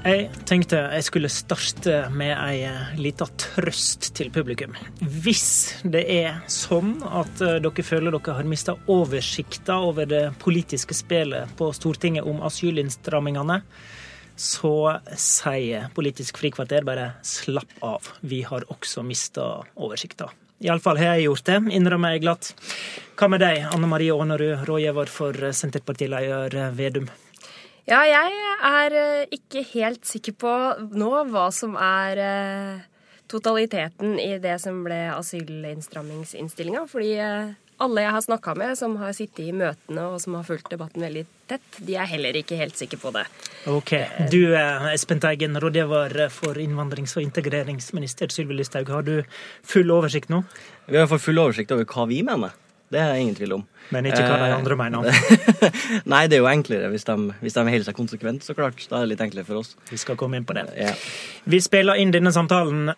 Jeg tenkte jeg skulle starte med ei eh, lita trøst til publikum. Hvis det er sånn at eh, dere føler dere har mista oversikta over det politiske spillet på Stortinget om asylinnstrammingene, så sier Politisk frikvarter bare slapp av. Vi har også mista oversikta. Iallfall har jeg gjort det, innrømmer jeg glatt. Hva med deg, Anne Marie Aanerud, rådgiver for Senterpartileder Vedum? Ja, jeg er eh, ikke helt sikker på nå hva som er eh, totaliteten i det som ble asylinnstrammingsinnstillinga. Fordi eh, alle jeg har snakka med som har sittet i møtene og som har fulgt debatten veldig tett, de er heller ikke helt sikre på det. Ok. Du Espen Teigen, rådgiver for innvandrings- og integreringsminister Sylvi Listhaug. Har du full oversikt nå? Vi har fått full oversikt over hva vi mener. Det er ingen tvil om. Men ikke hva de eh, andre mener? Nei, det er jo enklere hvis de, hvis de holder seg konsekvent, så klart. Da er det litt enklere for oss. Vi skal komme inn på det. Ja. Vi spiller inn denne samtalen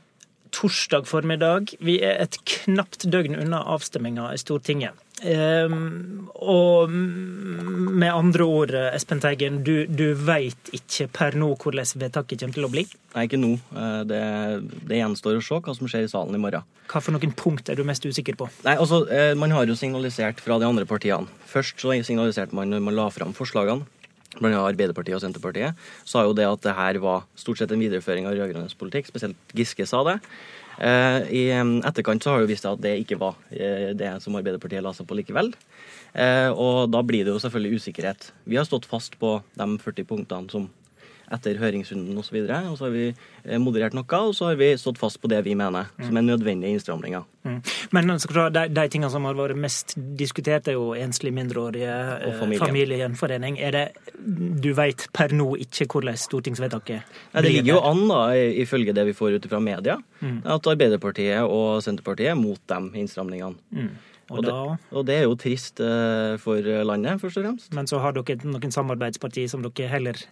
torsdag formiddag. Vi er et knapt døgn unna avstemminga i Stortinget. Um, og med andre ord, Espen Teigen, du, du veit ikke per nå hvordan vedtaket kommer til å bli? Nei, ikke nå. Eh, det, det, gjenstår å se hva som skjer i salen i morgen. Hva for noen punkt er du mest usikker på? Nei, altså, eh, Man har jo signalisert fra de andre partiene. Først så signaliserte man når man la fram forslagene, blant annet Arbeiderpartiet og Senterpartiet, sa jo det at det her var stort sett en videreføring av rød-grønn politikk. Spesielt Giske sa det. Eh, I etterkant så har det vist seg at det ikke var eh, det som Arbeiderpartiet la seg på likevel. Eh, og da blir det jo selvfølgelig usikkerhet. Vi har stått fast på de 40 punktene som etter høringsrunden osv. Og, så og så har vi moderert noe, og så har vi stått fast på det vi mener mm. som er nødvendige innstramninger. Mm. Men de, de tingene som har vært mest diskutert, er jo enslige mindreårige, og familie. familiegjenforening. Er det du vet per nå ikke hvordan stortingsvedtaket blir? Det ligger jo an, da, ifølge det vi får ut fra media, mm. at Arbeiderpartiet og Senterpartiet er mot de innstramningene. Mm. Og, og, det, og, det, er jo trist uh, for landet, først og fremst. Men så har dere noen samarbeidspartier som dere heller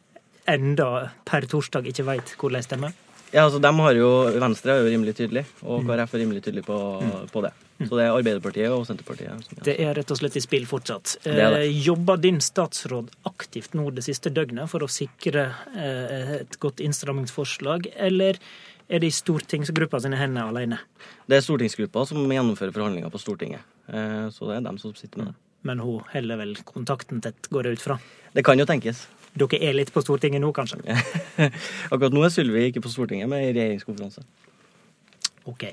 enda per torsdag ikke veit hvor de stemmer? Ja, altså dem har jo, Venstre er jo rimelig tydelig, og mm. KrF er rimelig tydelig på, mm. på det. Mm. Så det er Arbeiderpartiet og Senterpartiet. Som, ja. Det er rett og slett i spill fortsatt. Det det. Eh, jobber din statsråd aktivt nå det siste døgnet for å sikre eh, et godt innstrammingsforslag, eller er det i stortingsgruppa sine hender alene? Det er stortingsgruppa som gjennomfører forhandlinger på Stortinget. Eh, så det er dem som sitter med det. Men hun heller vel kontakten tett, går jeg ut fra? Det kan jo tenkes. Dere er litt på Stortinget nå, kanskje? Akkurat nå er Sylvi ikke på Stortinget, men i regjeringskonferanse. Ok.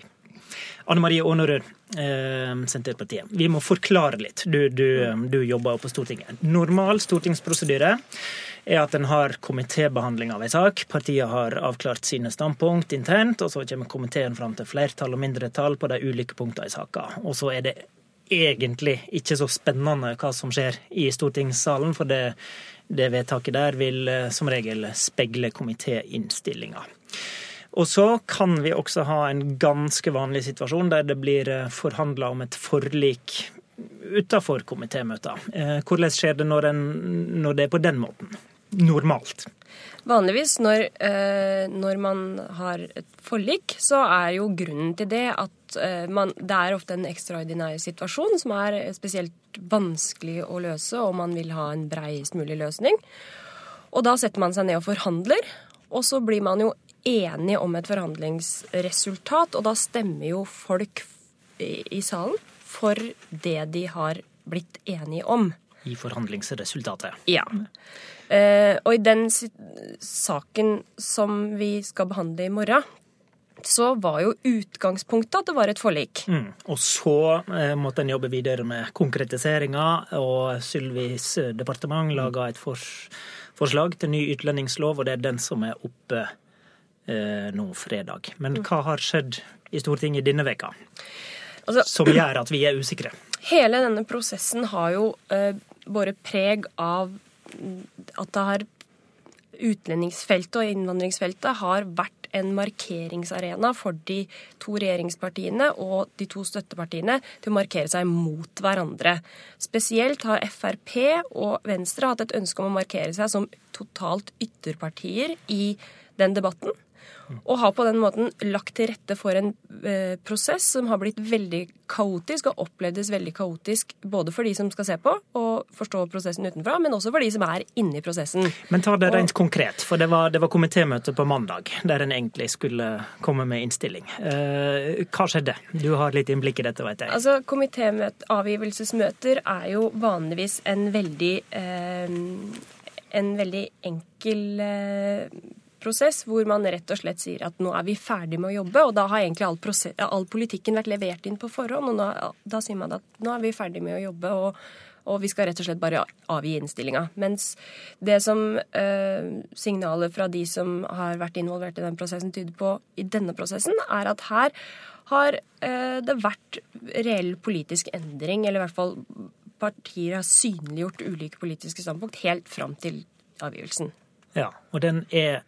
Anne Marie Aanerud, eh, Senterpartiet. Vi må forklare litt. Du, du, du jobber på Stortinget. Normal stortingsprosedyre er at en har komitébehandling av en sak. Partiet har avklart sine standpunkt internt, og så kommer komiteen fram til flertall og mindretall på de ulike punktene i saka. Og så er det egentlig ikke så spennende hva som skjer i stortingssalen, for det, det vedtaket der vil eh, som regel speile komitéinnstillinga. Og så kan vi også ha en ganske vanlig situasjon der det blir eh, forhandla om et forlik utenfor komitémøter. Eh, hvordan skjer det når, en, når det er på den måten? Normalt. Vanligvis når, når, man har et forlik, så er jo grunnen til det at eh, man, det er ofte en ekstraordinær situasjon som er spesielt vanskelig å løse, og man vil ha en breiest mulig løsning. Og da setter man seg ned og forhandler, og så blir man jo enige om et forhandlingsresultat, og da stemmer jo folk i, i salen for det de har blitt enige om. I forhandlingsresultatet. Ja. Eh, og i den saken som vi skal behandle i morgen, så var jo utgangspunktet at det var et forlik. Mm. Og så eh, måtte en jobbe videre med konkretiseringa, og Sylvis departement laga et fors forslag til ny utlendingslov, og det er den som er oppe eh, nå fredag. Men mm. hva har skjedd i Stortinget denne veka altså, som gjør at vi er usikre? Hele denne prosessen har jo eh, båret preg av at det har utlendingsfeltet og innvandringsfeltet har vært en markeringsarena for de to regjeringspartiene og de to støttepartiene til å markere seg mot hverandre. Spesielt har Frp og Venstre hatt et ønske om å markere seg som totalt ytterpartier i den debatten. Og har på den måten lagt til rette for en eh, prosess som har blitt veldig kaotisk, og opplevdes veldig kaotisk både for de som skal se på og forstå prosessen utenfra, men også for de som er inne i prosessen. Men ta det rent konkret, for det var, det var komitémøte på mandag der en egentlig skulle komme med innstilling. Eh, hva skjedde? Du har litt innblikk i dette, vet jeg. Altså, Komitéavgivelsesmøter er jo vanligvis en veldig eh, en veldig enkel eh, prosess hvor man rett og slett sier at nå er vi ferdig med å jobbe, og da har egentlig all, prosess, all politikken vært levert inn på forhånd. og nå, Da sier man at nå er vi ferdig med å jobbe, og, og vi skal rett og slett bare avgi innstillinga. Mens det som eh, signalet fra de som har vært involvert i den prosessen, tyder på i denne prosessen, er at her har eh, det vært reell politisk endring, eller i hvert fall partier har synliggjort ulike politiske standpunkt helt fram til avgivelsen. Ja, og den er,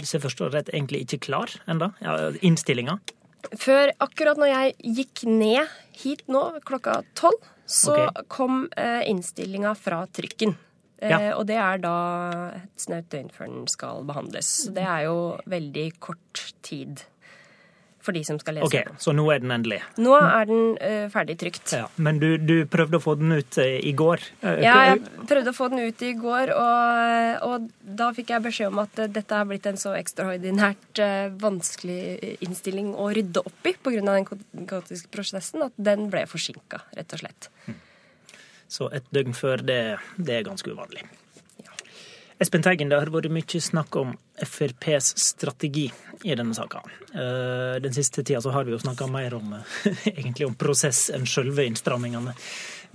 hvis jeg forstår rett, egentlig ikke klar ennå? Ja, Innstillinga? Før akkurat når jeg gikk ned hit nå klokka tolv, så okay. kom eh, innstillinga fra trykken. Eh. Og det er da et snaut døgn før den skal behandles. Det er jo veldig kort tid for de som skal lese okay, den. Så nå er den endelig? Nå er den uh, ferdig trykt. Ja, men du, du, prøvde å få den ut uh, i går? Uh, ja, jeg prøvde å få den ut i går, og, og da fikk jeg beskjed om at dette er blitt en så ekstraordinært vanskelig innstilling å rydde opp i pga. den kaotiske prosessen at den ble forsinka, rett og slett. Hm. Så et døgn før, det, det er ganske uvanlig. Espen Teigen, det har vært mye snakk om FrPs strategi i denne saka. Eh, den siste tida har vi jo snakka mer om, egentlig om prosess enn selve innstrammingene.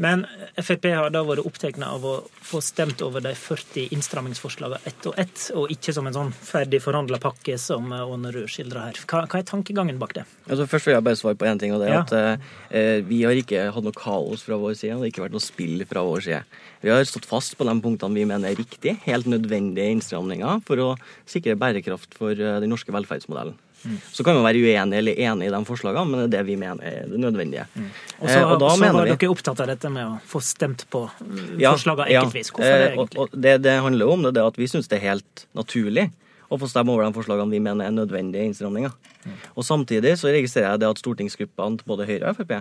Men Frp har da vært opptatt av å få stemt over de 40 innstrammingsforslagene ett og ett, og ikke som en sånn ferdig forhandla pakke som Ånerud skildrer her. Hva, hva, er tankegangen bak det? Altså, først vil jeg bare svare på én ting, og det er ja. at eh, vi har ikke hatt noe kaos fra vår side. Det har ikke vært noe spill fra vår side. Vi har stått fast på de punktene vi mener er riktige, helt nødvendige innstramninger for å sikre bærekraft for eh, den norske velferdsmodellen. Så kan man være uenig eller enig i de forslagene, men det er det vi mener er det nødvendige. Mm. Og så, eh, og så var dere opptatt av dette med å få stemt på ja, forslagene enkeltvis. Hvorfor det, eh, egentlig? Og, det det handler om, det det at vi syns det er helt naturlig å få stemme over de forslagene vi mener er nødvendige innstramninger. Mm. Og Samtidig så registrerer jeg det at stortingsgruppene til både Høyre og Frp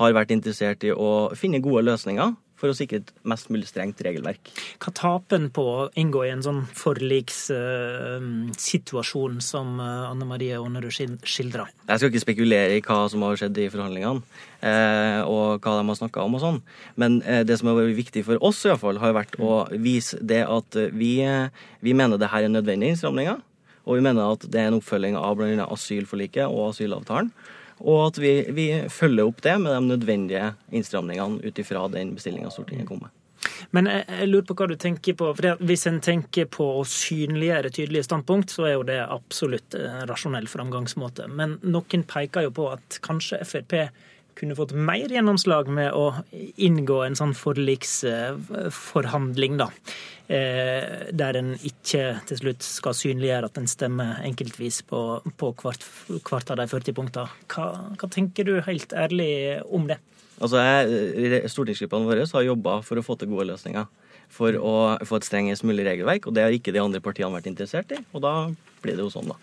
har vært interessert i å finne gode løsninger for å sikre et mest mulig strengt regelverk. Hva taper en på å inngå i en sånn forlikssituasjon uh, som uh, Anne Marie Aanerud skildrer? Jeg skal ikke spekulere i hva som har skjedd i forhandlingene, uh, og hva de har snakka om og sånn. Men eh, det som har vært viktig for oss, i hvert fall, har vært å vise det at vi, vi mener det her er nødvendige innstramninger. Og vi mener at det er en oppfølging av bl.a. asylforliket og asylavtalen. Og at vi, vi, følger opp det med de nødvendige innstramningene ut ifra den bestillinga Stortinget kom med. Men jeg, lurer på hva du tenker på. for Hvis en tenker på å synliggjøre tydelige standpunkt, så er jo det absolutt en rasjonell framgangsmåte. Men noen peker jo på at kanskje Frp kunne fått mer gjennomslag med å inngå en sånn forliksforhandling, da. Eh, der en ikke til slutt skal synliggjøre at en stemmer enkeltvis på, på hvert, hvert, av de 40 punktene. Hva, hva, tenker du helt ærlig om det? Altså, jeg, Stortingsgruppene våre har jobba for å få til gode løsninger. For å få et strengest mulig regelverk, og det har ikke de andre partiene vært interessert i. Og da blir det jo sånn, da.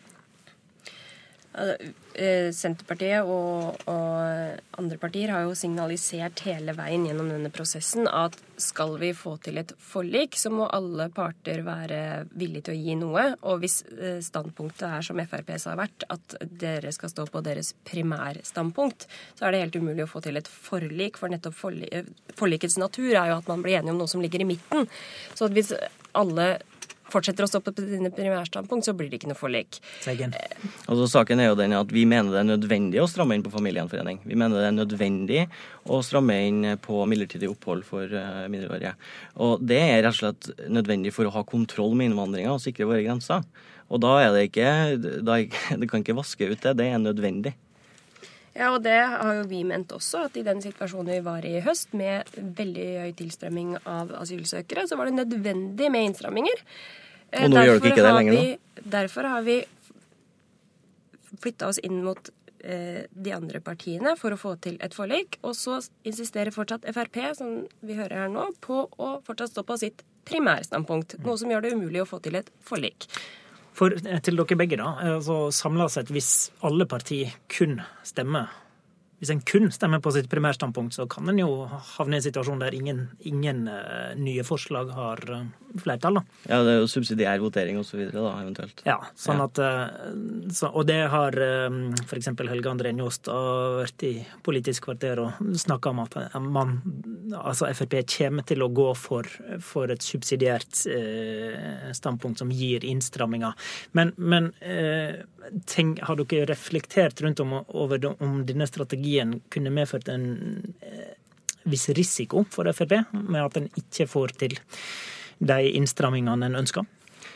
Eh, Senterpartiet og, og, andre partier har jo signalisert hele veien gjennom denne prosessen at skal vi få til et forlik, så må alle parter være villige til å gi noe. Og hvis eh, standpunktet er som FrPs har vært, at dere skal stå på deres primærstandpunkt, så er det helt umulig å få til et forlik. For nettopp forlikets natur er jo at man blir enige om noe som ligger i midten. Så hvis alle fortsetter å stå på sine primærstandpunkt, så blir det ikke noe forlik. Altså, saken er jo den at Vi mener det er nødvendig å stramme inn på familiegjenforening. Vi mener det er nødvendig å stramme inn på midlertidig opphold for uh, mindreårige. Og Det er rett og slett nødvendig for å ha kontroll med innvandringa og sikre våre grenser. Og da er det ikke, da Det kan ikke vaske ut det. Det er nødvendig. Ja, og det har jo vi ment også, at i den situasjonen vi var i i høst, med veldig høy tilstrømming av asylsøkere, så var det nødvendig med innstramminger. Og nå gjør dere ikke det lenger, nå? Derfor har vi flytta oss inn mot eh, de andre partiene for å få til et forlik. Og så insisterer fortsatt Frp, som vi hører her nå, på å fortsatt stå på sitt primærstandpunkt. Noe som gjør det umulig å få til et forlik. For til dere begge, da. altså Samla sett, hvis alle partier kun stemmer hvis en kun stemmer på sitt primærstandpunkt, så kan en jo havne i en situasjon der ingen, ingen uh, nye forslag har flertall. Da. Ja, det er jo subsidiær votering osv., da, eventuelt. Ja, sånn ja. at så, Og det har f.eks. Helge André Njåstad vært i Politisk kvarter og snakka om at man, altså Frp kommer til å gå for, for et subsidiært standpunkt som gir innstramminger. Men, men tenk, har dere reflektert rundt om, over om denne strategien kunne medført en eh, viss risiko for Frp, med at en ikke får til de innstrammingene en ønsker?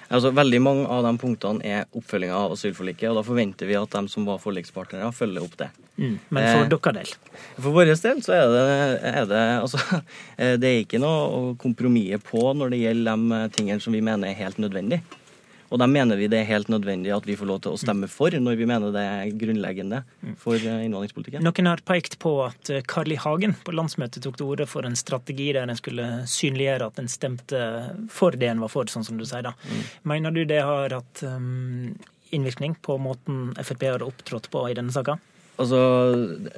Altså, veldig mange av de punktene er oppfølginga av asylforliket, og da forventer vi at de som var forlikspartnere, følger opp det. Mm, men for eh, del? For vår del så er det, er det altså, eh, Det er ikke noe å kompromisse på når det gjelder de tingene som vi mener er helt nødvendig. Og da mener vi det er helt nødvendig at vi får lov til å stemme for, når vi mener det er grunnleggende for eh, innvandringspolitikken. Noen har pekt på at eh, Carl I. Hagen på landsmøtet tok til orde for en strategi der en skulle synliggjøre at en stemte for det en var for, sånn som du sier da. Mm. Mener du det har hatt um, innvirkning på måten Frp har opptrådt på i denne saka? Altså,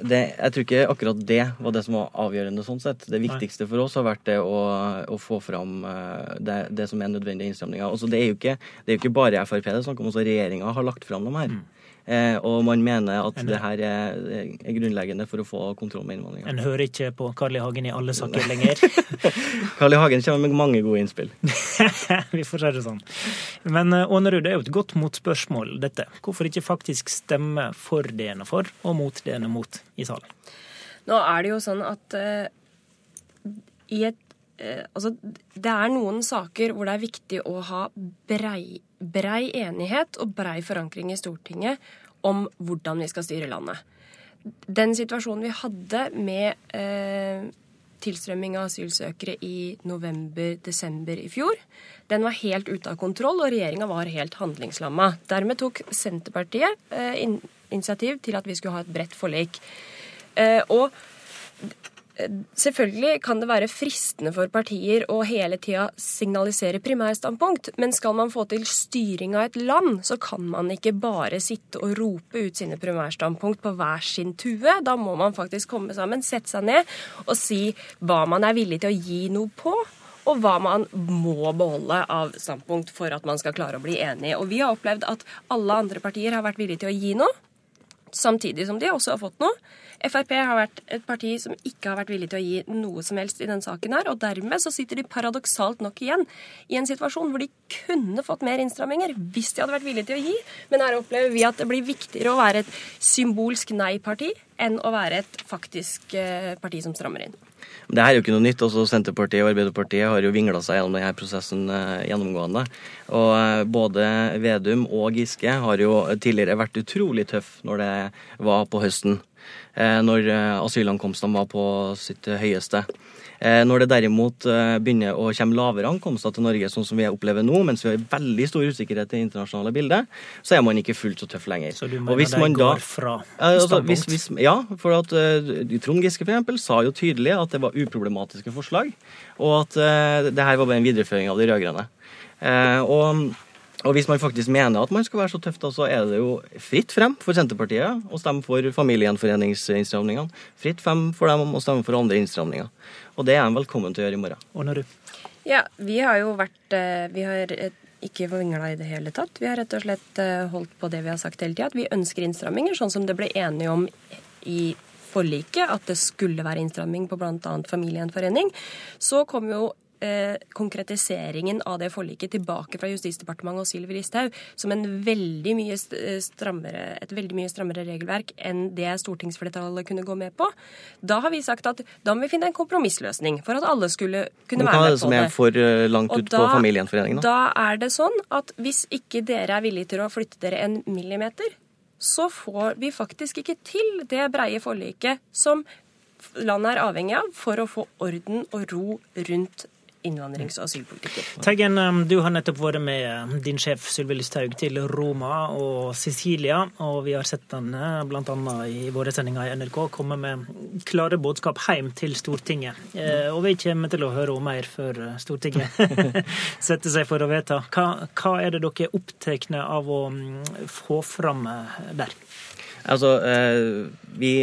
det, Jeg tror ikke akkurat det var det som var avgjørende. sånn sett. Det viktigste for oss har vært det å, å få fram uh, det, det, som er nødvendige innstramninger. Altså, det, er jo ikke, det er jo ikke bare Frp det er snakk om, også regjeringa har lagt fram dem her. Mm. Eh, og man mener at det her er, er, grunnleggende for å få kontroll med innvandringa. En hører ikke på Carl I. Hagen i alle saker lenger? Carl I. Hagen kommer med mange gode innspill. Vi får si det sånn. Men Ånerud, det er jo et godt motspørsmål, dette. Hvorfor ikke faktisk stemme for det en er for, og mot det en er mot i salen? Nå er det jo sånn at uh, i et uh, Altså, det er noen saker hvor det er viktig å ha brei brei enighet og brei forankring i Stortinget om hvordan vi skal styre landet. Den situasjonen vi hadde med eh, tilstrømming av asylsøkere i november-desember i fjor, den var helt ute av kontroll, og regjeringa var helt handlingslamma. Dermed tok Senterpartiet eh, in initiativ til at vi skulle ha et bredt forlik. Eh, og Selvfølgelig kan det være fristende for partier å hele tida signalisere primærstandpunkt, men skal man få til styring av et land, så kan man ikke bare sitte og rope ut sine primærstandpunkt på hver sin tue. Da må man faktisk komme sammen, sette seg ned og si hva man er villig til å gi noe på. Og hva man må beholde av standpunkt for at man skal klare å bli enig. Og vi har opplevd at alle andre partier har vært villige til å gi noe, samtidig som de også har fått noe. Frp har vært et parti som ikke har vært villig til å gi noe som helst i denne saken her, og dermed så sitter de paradoksalt nok igjen i en situasjon hvor de kunne fått mer innstramminger hvis de hadde vært villige til å gi, men her opplever vi at det blir viktigere å være et symbolsk nei-parti enn å være et faktisk eh, parti som strammer inn. Det her er jo ikke noe nytt. Også Senterpartiet og Arbeiderpartiet har jo vingla seg gjennom denne prosessen eh, gjennomgående. Og eh, Både Vedum og Giske har jo tidligere vært utrolig tøff når det var på høsten. Eh, når asylankomstene var på sitt høyeste. Eh, når det derimot begynner å komme lavere ankomster til Norge, sånn som vi opplever nå, mens vi har veldig stor usikkerhet i det internasjonale bildet, så er man ikke fullt så tøff lenger. Så du mener de går fra altså, hvis, hvis, Ja, for at uh, Trond Giske for eksempel, sa jo tydelig at det var uproblematiske forslag, og at uh, det her var bare en videreføring av de rød-grønne. Uh, og og hvis man faktisk mener at man skal være så tøff, da, så er det jo fritt frem for Senterpartiet å stemme for familiegjenforeningsinnstramningene. Fritt frem for dem å stemme for andre innstramninger. Og det er de velkommen til å gjøre i morgen. Og når du? Ja, vi har jo vært eh, Vi har ikke vingla i det hele tatt. Vi har rett og slett eh, holdt på det vi har sagt hele tida, at vi ønsker innstramminger, sånn som det ble enige om i forliket, at det skulle være innstramming på bl.a. familiegjenforening. Så kom jo eh, konkretiseringen av det forliket tilbake fra Justisdepartementet og Sylvi Listhaug som en veldig mye eh, strammere, et veldig mye strammere regelverk enn det stortingsflertallet kunne gå med på. Da har vi sagt at da må vi finne en kompromissløsning for at alle skulle kunne være med på det. Er som er for eh, langt ut på familiegjenforeningen? Da er det sånn at hvis ikke dere er villige til å flytte dere en millimeter, så får vi faktisk ikke til det breie forliket som landet er avhengig av for å få orden og ro rundt innvandrings- og asylpolitikken. Teigen, um, du har nettopp vært med um, din sjef Sylvi Listhaug til Roma og Sicilia, og vi har sett den uh, bl.a. i våre sendinger i NRK komme med klare budskap hjem til Stortinget. Eh, og vi kommer til å høre om mer før uh, Stortinget setter seg for å vedta. Hva, hva er det dere er opptatt av å um, få fram der? Altså, eh, vi,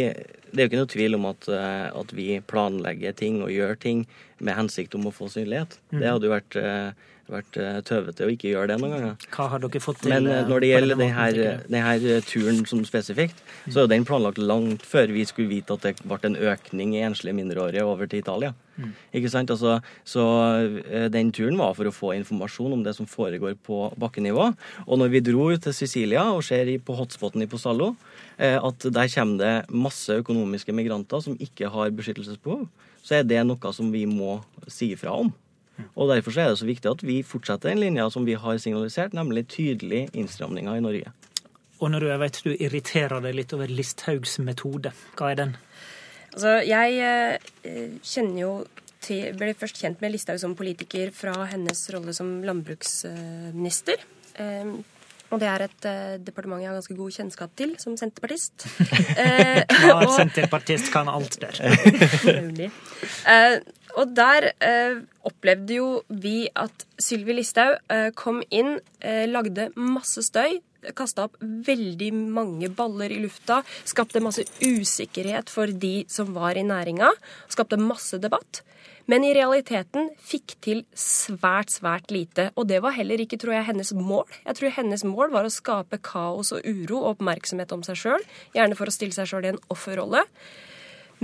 Det er jo ikke noe tvil om at, eh, at, vi planlegger ting og gjør ting med hensikt om å få synlighet. Mm. Det hadde jo vært, eh, vært tøvete å ikke gjøre det noen ganger. Hva har dere fått til? Men når det gjelder denne, denne turen som spesifikt, så er den planlagt langt før vi skulle vite at det ble en økning i enslige mindreårige over til Italia. Mm. Ikke sant? Altså, så den turen var for å få informasjon om det som foregår på bakkenivå. Og når vi dro til Sicilia og ser på hotspoten i Posallo, Eh, at der kommer det masse økonomiske migranter som ikke har beskyttelsesbehov, så er det noe som vi må si ifra om. Og Derfor er det så viktig at vi fortsetter den linja som vi har signalisert, nemlig tydelige innstramninger i Norge. Og når du, jeg vet du irriterer deg litt over Listhaugs metode, hva er den? Altså, jeg eh, kjenner jo til, ble først kjent med Listhaug som politiker fra hennes rolle som landbruksminister. Eh, og det er et eh, departement jeg har ganske god kjennskap til som senterpartist. Eh, ja, og, senterpartist kan alt der. eh, og der opplevde jo vi at Sylvi Listhaug kom inn, lagde masse støy, kasta opp veldig mange baller i lufta, skapte masse usikkerhet for de som var i næringa, skapte masse debatt men i realiteten fikk til svært, svært lite. Og det var heller ikke, tror jeg, hennes mål. Jeg tror hennes mål var å skape kaos og uro og oppmerksomhet om seg sjøl, gjerne for å stille seg sjøl i en offerrolle.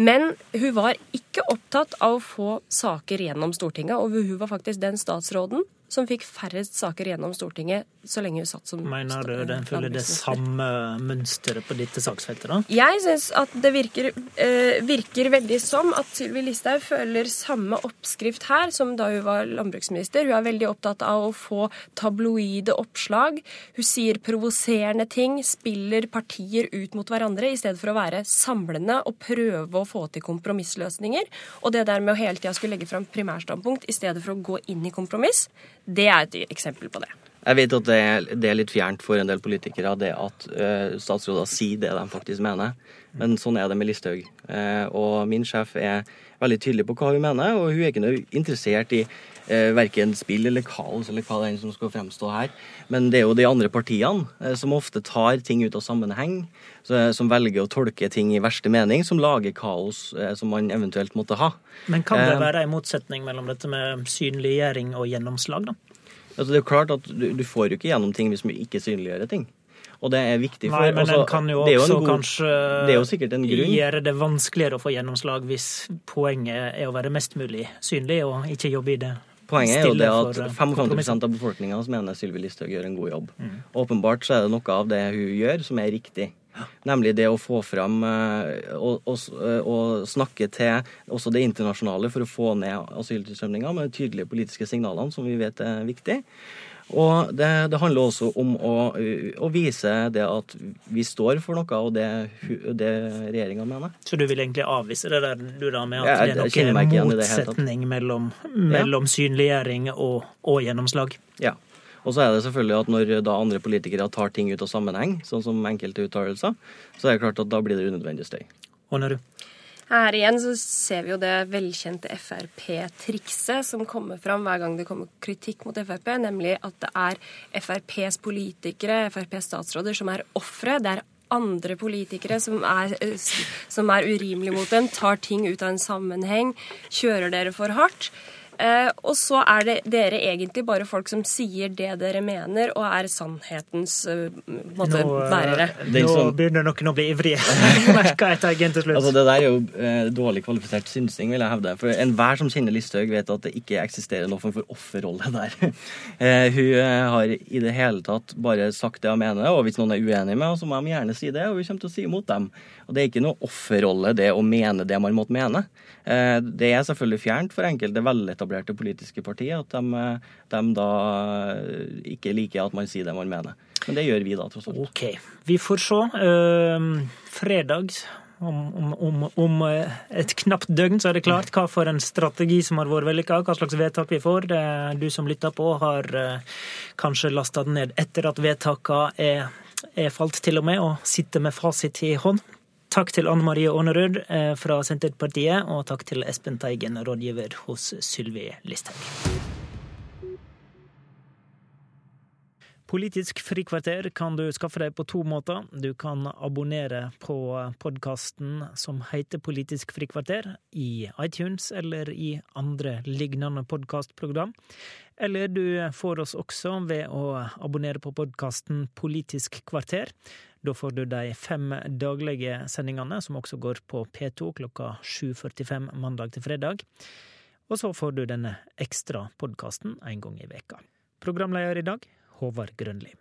Men hun var ikke opptatt av å få saker gjennom Stortinget, og hun var faktisk den statsråden som fikk færrest saker gjennom Stortinget så lenge hun satt som Mener du den følger det samme mønsteret på dette saksfeltet, da? Jeg syns at det virker, eh, virker, veldig som at Sylvi Listhaug føler samme oppskrift her som da hun var landbruksminister. Hun er veldig opptatt av å få tabloide oppslag. Hun sier provoserende ting, spiller partier ut mot hverandre i stedet for å være samlende og prøve å få til kompromissløsninger. Og det der med å hele tida skulle legge fram primærstandpunkt i stedet for å gå inn i kompromiss, det er et eksempel på det. Jeg vet at det er, det er litt fjernt for en del politikere det at uh, statsråder sier det de faktisk mener. Men sånn er det med Listhaug. Uh, og min sjef er veldig tydelig på hva hun mener, og hun er ikke noe interessert i uh, verken spill eller kaos eller hva det er som skal fremstå her. Men det er jo de andre partiene uh, som ofte tar ting ut av sammenheng, så, som velger å tolke ting i verste mening, som lager kaos som man eventuelt måtte ha. Men kan det være en motsetning mellom dette med synliggjøring og gjennomslag, da? Altså, det er jo klart at du, du, får jo ikke gjennom ting hvis vi ikke synliggjør ting. Og det er viktig for Nei, men altså, en kan jo også god, kanskje det jo sikkert en grunn. gjøre det vanskeligere å få gjennomslag hvis poenget er å være mest mulig synlig og ikke jobbe i det. Poenget er jo det at 55 eh, av befolkninga mener Sylvi Listhaug gjør en god jobb. Mm. Åpenbart så er det noe av det hun gjør, som er riktig. Nemlig det å få fram eh, og, og, eh, og, snakke til også det internasjonale for å få ned asyltilstrømninga med de tydelige politiske signalene, som vi vet er viktig. Og det, det handler også om å, å, vise det at vi står for noe, og det, det regjeringa mener. Så du vil egentlig avvise det der du da med at det er noen motsetning mellom, mellom synliggjøring og, og gjennomslag? Ja. Og så er det selvfølgelig at når da andre politikere tar ting ut av sammenheng, sånn som enkelte uttalelser, så er det klart at da blir det unødvendig støy. Du? Her igjen så ser vi jo det velkjente Frp-trikset som kommer fram hver gang det kommer kritikk mot Frp, nemlig at det er FrPs politikere, FrPs statsråder, som er ofre. Det er andre politikere som er, som er urimelige mot dem, tar ting ut av en sammenheng, kjører dere for hardt. Eh, og så er det dere egentlig bare folk som sier det dere mener, og er sannhetens uh, måte, nå, eh, bærere. Nå som... begynner noen å bli ivrige. Merka til slutt. Altså, det der er jo eh, dårlig kvalifisert synsing, vil jeg hevde. For enhver som kjenner Listhaug, vet at det ikke eksisterer noen form for offerrolle der. eh, hun eh, har i det hele tatt bare sagt det hun mener, og hvis noen er uenig med henne, så må de gjerne si det, og hun kommer til å si imot dem. Og det er ikke noe offerrolle, det å mene det man måtte mene. Eh, det er selvfølgelig fjernt for enkelte veletablerte politiske partier at de, de, da ikke liker at man sier det man mener. Men det gjør vi da, tross alt. OK. Vi får se. Uh, fredag Om, om, om, om, et knapt døgn så er det klart hva for en strategi som har vært vellykka, hva slags vedtak vi får. Du som lytter på, har kanskje lasta den ned etter at vedtakene er, er falt til og med, og sitter med fasit i hånd. Takk til Anne Marie Aanerud fra Senterpartiet, og takk til Espen Teigen, rådgiver hos Sylvi Listhaug. Politisk frikvarter kan du skaffe deg på to måter. Du kan abonnere på podkasten som heter Politisk frikvarter, i iTunes eller i andre lignende podkastprogram. Eller du får oss også ved å abonnere på podkasten Politisk kvarter. Da får du de fem daglige sendingene, som også går på P2 klokka 7.45 mandag til fredag. Og så får du denne ekstra podkasten en gang i veka. Programleder i dag Håvard Grønli.